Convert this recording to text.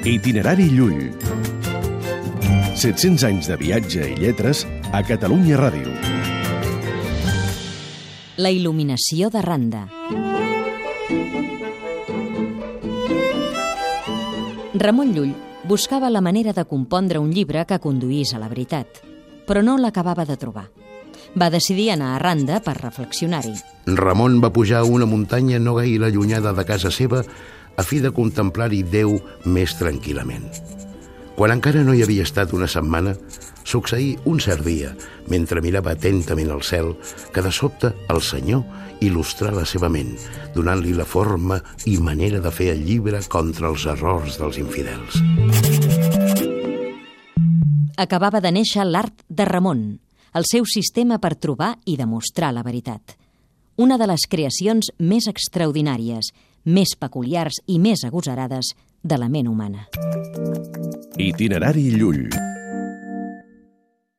Itinerari Llull. 700 anys de viatge i lletres a Catalunya Ràdio. La il·luminació de Randa. Ramon Llull buscava la manera de compondre un llibre que conduís a la veritat, però no l'acabava de trobar. Va decidir anar a Randa per reflexionar-hi. Ramon va pujar a una muntanya no gaire allunyada de casa seva a fi de contemplar-hi Déu més tranquil·lament. Quan encara no hi havia estat una setmana, succeí un cert dia, mentre mirava atentament al cel, que de sobte el Senyor il·lustrà la seva ment, donant-li la forma i manera de fer el llibre contra els errors dels infidels. Acabava de néixer l'art de Ramon, el seu sistema per trobar i demostrar la veritat. Una de les creacions més extraordinàries, més peculiars i més agosarades de la ment humana. Itinerari Llull.